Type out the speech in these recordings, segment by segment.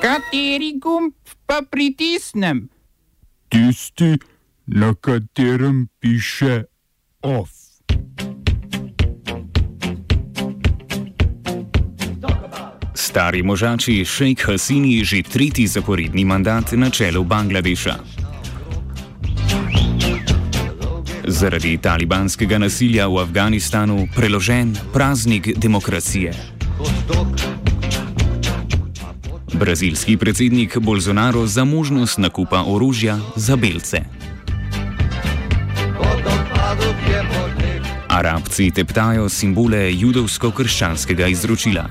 Kateri gumb pa pritisnem? Tisti, na katerem piše OF. Stari možači Šejk Hasini že tretji zaporedni mandat na čelu Bangladeša. Zaradi talibanskega nasilja v Afganistanu preložen praznik demokracije. Brazilski predsednik Bolsonaro za možnost nakupa orožja za belce. Arabci teptajo simbole judovsko-krščanskega izročila.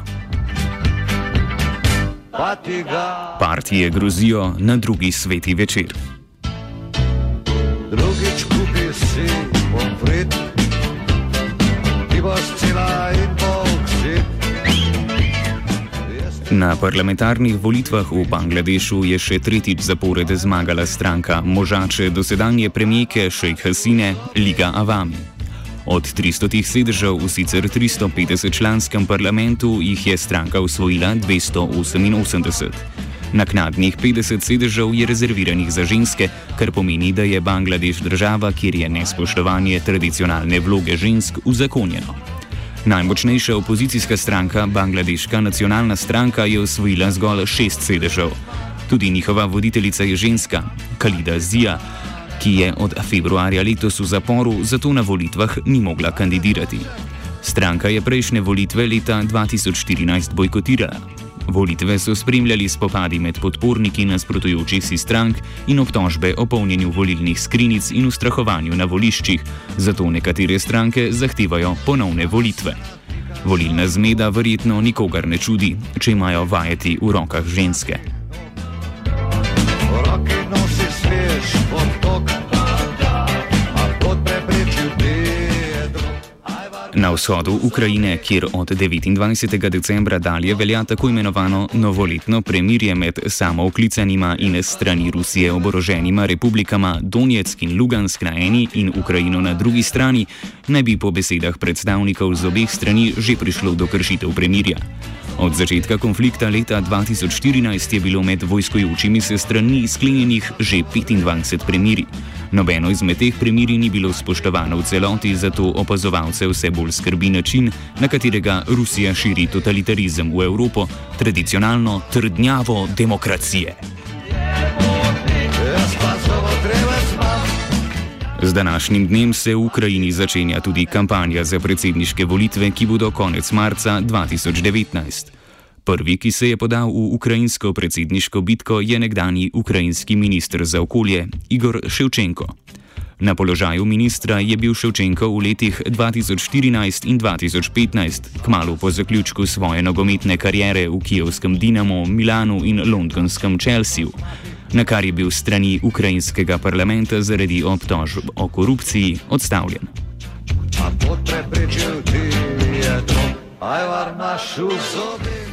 Partije grozijo na drugi sveti večer. Drugič Na parlamentarnih volitvah v Bangladešu je še tretjič zapored zmagala stranka možače dosedanje premijeke Šejk Hasine Liga Avami. Od 300 sedežev v sicer 350 članskem parlamentu jih je stranka usvojila 288. Naknadnih 50 sedežev je rezerviranih za ženske, kar pomeni, da je Bangladeš država, kjer je nespoštovanje tradicionalne vloge žensk uzakonjeno. Najmočnejša opozicijska stranka, Bangladeška nacionalna stranka, je osvojila zgolj šest sedežev. Tudi njihova voditeljica je ženska, Kalida Zija, ki je od februarja letos v zaporu, zato na volitvah ni mogla kandidirati. Stranka je prejšnje volitve leta 2014 bojkotirala. Volitve so spremljali spopadi med podporniki nasprotujočih si strank in obtožbe o polnjenju volilnih skrinic in ustrahovanju na voliščih, zato nekatere stranke zahtevajo ponovne volitve. Volilna zmeda verjetno nikogar ne čudi, če imajo vajeti v rokah ženske. Vzhodu Ukrajine, kjer od 29. decembra dalje velja tako imenovano novoletno premirje med samooklicanima in strani Rusije oboroženima republikama Donetsk in Lugansk na eni in Ukrajino na drugi strani, naj bi po besedah predstavnikov z obeh strani že prišlo do kršitev premirja. Od začetka konflikta leta 2014 je bilo med vojskojočimi se strani sklenjenih že 25 premirij. Nobeno izmed teh premirij ni bilo spoštovano v celoti, zato opazovalce vse bolj skrbi način, na katerega Rusija širi totalitarizem v Evropo, tradicionalno trdnjavo demokracije. Z današnjim dnem se v Ukrajini začenja tudi kampanja za predsedniške volitve, ki bodo konec marca 2019. Prvi, ki se je podal v ukrajinsko predsedniško bitko, je nekdani ukrajinski ministr za okolje Igor Ševčenko. Na položaju ministra je bil Ševčenko v letih 2014 in 2015, kmalo po zaključku svoje nogometne kariere v kijevskem Dinamu, Milanu in londonskem Chelseaju, na kar je bil strani ukrajinskega parlamenta zaradi obtožb o korupciji odstavljen. A pot preprečil Pedro. Ajvar naš v zobi.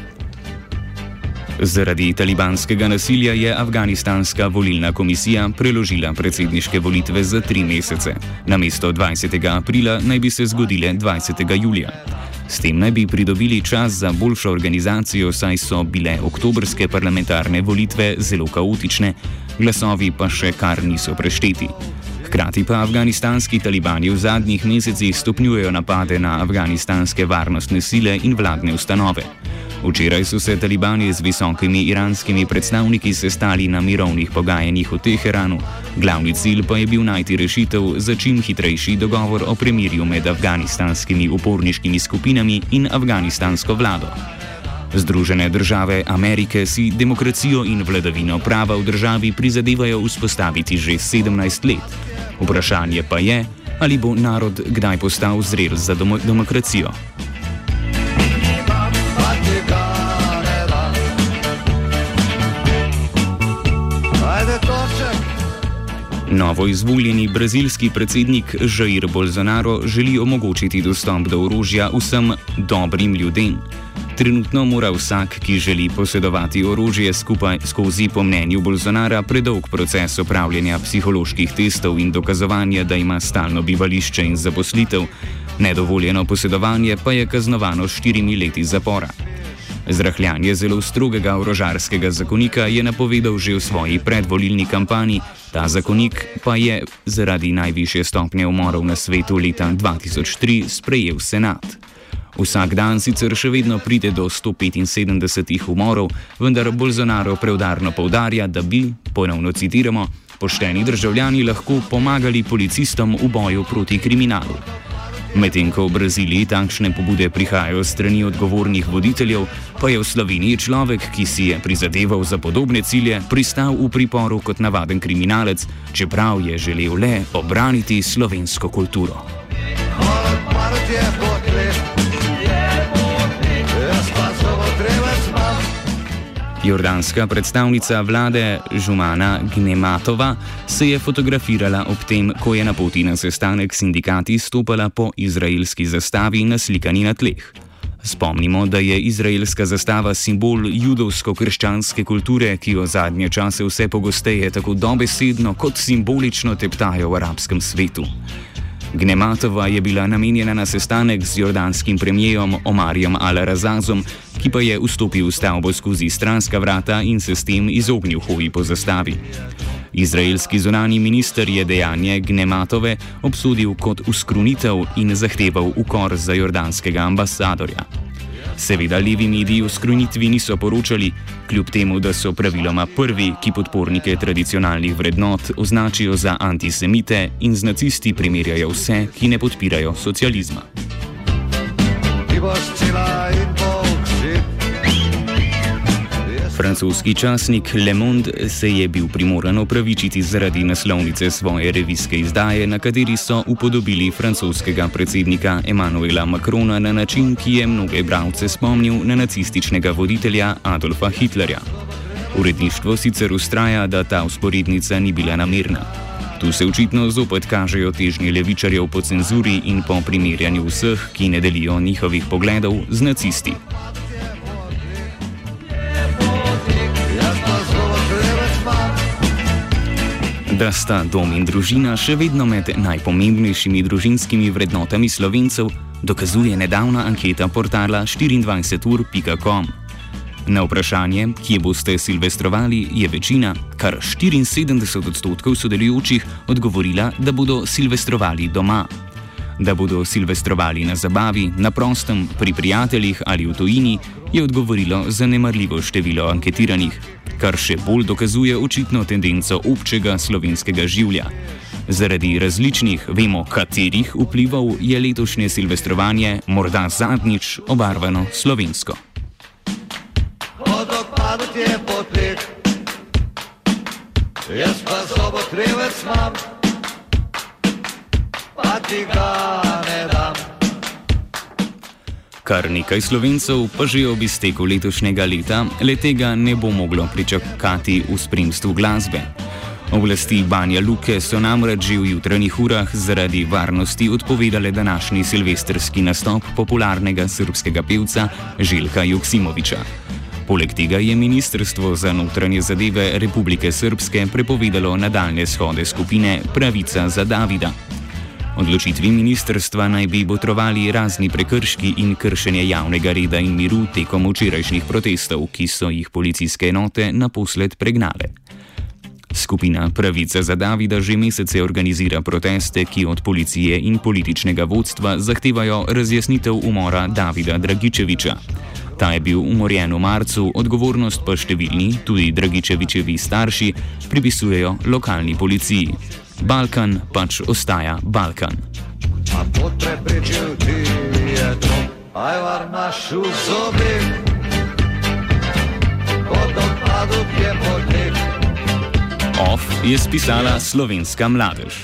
Zaradi talibanskega nasilja je afganistanska volilna komisija preložila predsedniške volitve za tri mesece. Namesto 20. aprila naj bi se zgodile 20. julija. S tem naj bi pridobili čas za boljšo organizacijo, saj so bile oktobrske parlamentarne volitve zelo kaotične, glasovi pa še kar niso prešteti. Hkrati pa afganistanski talibani v zadnjih mesecih stopnjujejo napade na afganistanske varnostne sile in vladne ustanove. Včeraj so se talibani z visokimi iranskimi predstavniki sestali na mirovnih pogajanjih v Teheranu, glavni cilj pa je bil najti rešitev za čim hitrejši dogovor o premirju med afganistanskimi uporniškimi skupinami in afganistansko vlado. Združene države Amerike si demokracijo in vladavino prava v državi prizadevajo vzpostaviti že 17 let. Vprašanje pa je, ali bo narod kdaj postal zrel za demo demokracijo. Da. Ajde toček. Novo izvoljeni brazilski predsednik Jair Bolsonaro želi omogočiti dostop do orožja vsem dobrim ljudem. Trenutno mora vsak, ki želi posedovati orožje skupaj skozi, po mnenju Bolsonara, predolg proces opravljanja psiholoških testov in dokazovanja, da ima stalno bivališče in zaposlitev. Nedovoljeno posedovanje pa je kaznovano s štirimi leti zapora. Zrahljanje zelo strogega orožarskega zakonika je napovedal že v svoji predvolilni kampanji, ta zakonik pa je zaradi najvišje stopnje umorov na svetu leta 2003 sprejel senat. Vsak dan sicer še vedno pride do 175 umorov, vendar Bolsonaro preudarno povdarja, da bi, ponovno citiramo, pošteni državljani lahko pomagali policistom v boju proti kriminalu. Medtem ko v Braziliji takšne pobude prihajajo strani odgovornih voditeljev, pa je v Sloveniji človek, ki si je prizadeval za podobne cilje, pristal v priporu kot navaden kriminalec, čeprav je želel le obraniti slovensko kulturo. Hvala, Jordanska predstavnica vlade Žumana Gnematova se je fotografirala ob tem, ko je na poti na sestanek sindikati stopala po izraelski zastavi naslikani na tleh. Spomnimo, da je izraelska zastava simbol judovsko-krščanske kulture, ki jo zadnje čase vse pogosteje tako dobesedno kot simbolično teptajo v arabskem svetu. Gnematova je bila namenjena na sestanek z jordanskim premijejem Omarjem Al-Razazom, ki pa je vstopil v stavbo skozi stranska vrata in se s tem izognil hoji po zastavi. Izraelski zunani minister je dejanje Gnematove obsodil kot uskrunitev in zahteval ukor za jordanskega ambasadorja. Seveda levi mediji o skrunitvi niso poročali, kljub temu, da so praviloma prvi, ki podpornike tradicionalnih vrednot označijo za antisemite in z nacisti primerjajo vse, ki ne podpirajo socializma. Ti boš cela in Francoski časnik Le Monde se je bil primoran opravičiti zaradi naslovnice svoje revijske izdaje, na kateri so upodobili francoskega predsednika Emanuela Macrona na način, ki je mnoge bralce spomnil na nacističnega voditelja Adolfa Hitlerja. Uredništvo sicer ustraja, da ta usporednica ni bila namerna. Tu se očitno zopet kažejo težnje levičarjev po cenzuri in po primerjanju vseh, ki ne delijo njihovih pogledov z nacisti. Da sta dom in družina še vedno med najpomembnejšimi družinskimi vrednotami slovencev, dokazuje nedavna anketa portala 24ur.com. Na vprašanje, kje boste silvestrovali, je večina, kar 74 odstotkov sodelujočih, odgovorila, da bodo silvestrovali doma. Da bodo silvestrovali na zabavi, na prostem, pri prijateljih ali v tujini, je odgovorilo zanemarljivo število anketiranih, kar še bolj dokazuje očitno tendenco občega slovenskega življa. Zaradi različnih, vemo katerih vplivov, je letošnje silvestrovanje morda zadnjič obarvano slovensko. Jaz pa sobotrevec imam, pa ti ga ne dam. Kar nekaj slovencev pa že ob izteku letošnjega leta le tega ne bo moglo pričakati v spremstvu glasbe. Oblasti Banja Luke so namreč že v jutranjih urah zaradi varnosti odpovedale današnji silvestrski nastop popularnega srpskega pevca Željka Joksimoviča. Poleg tega je Ministrstvo za notranje zadeve Republike Srpske prepovedalo nadaljne shode skupine Pravica za Davida. Odločitvi ministrstva naj bi botrovali razni prekrški in kršenje javnega reda in miru tekom včerajšnjih protestov, ki so jih policijske enote naposled pregnale. Skupina Pravica za Davida že mesece organizira proteste, ki od policije in političnega vodstva zahtevajo razjasnitev umora Davida Dragičeviča. Ta je bil umorjen v marcu, odgovornost pa številni, tudi Dragičevičevi starši, pripisujejo lokalni policiji. Balkan pač ostaja Balkan. Off je spisala slovenska mladež.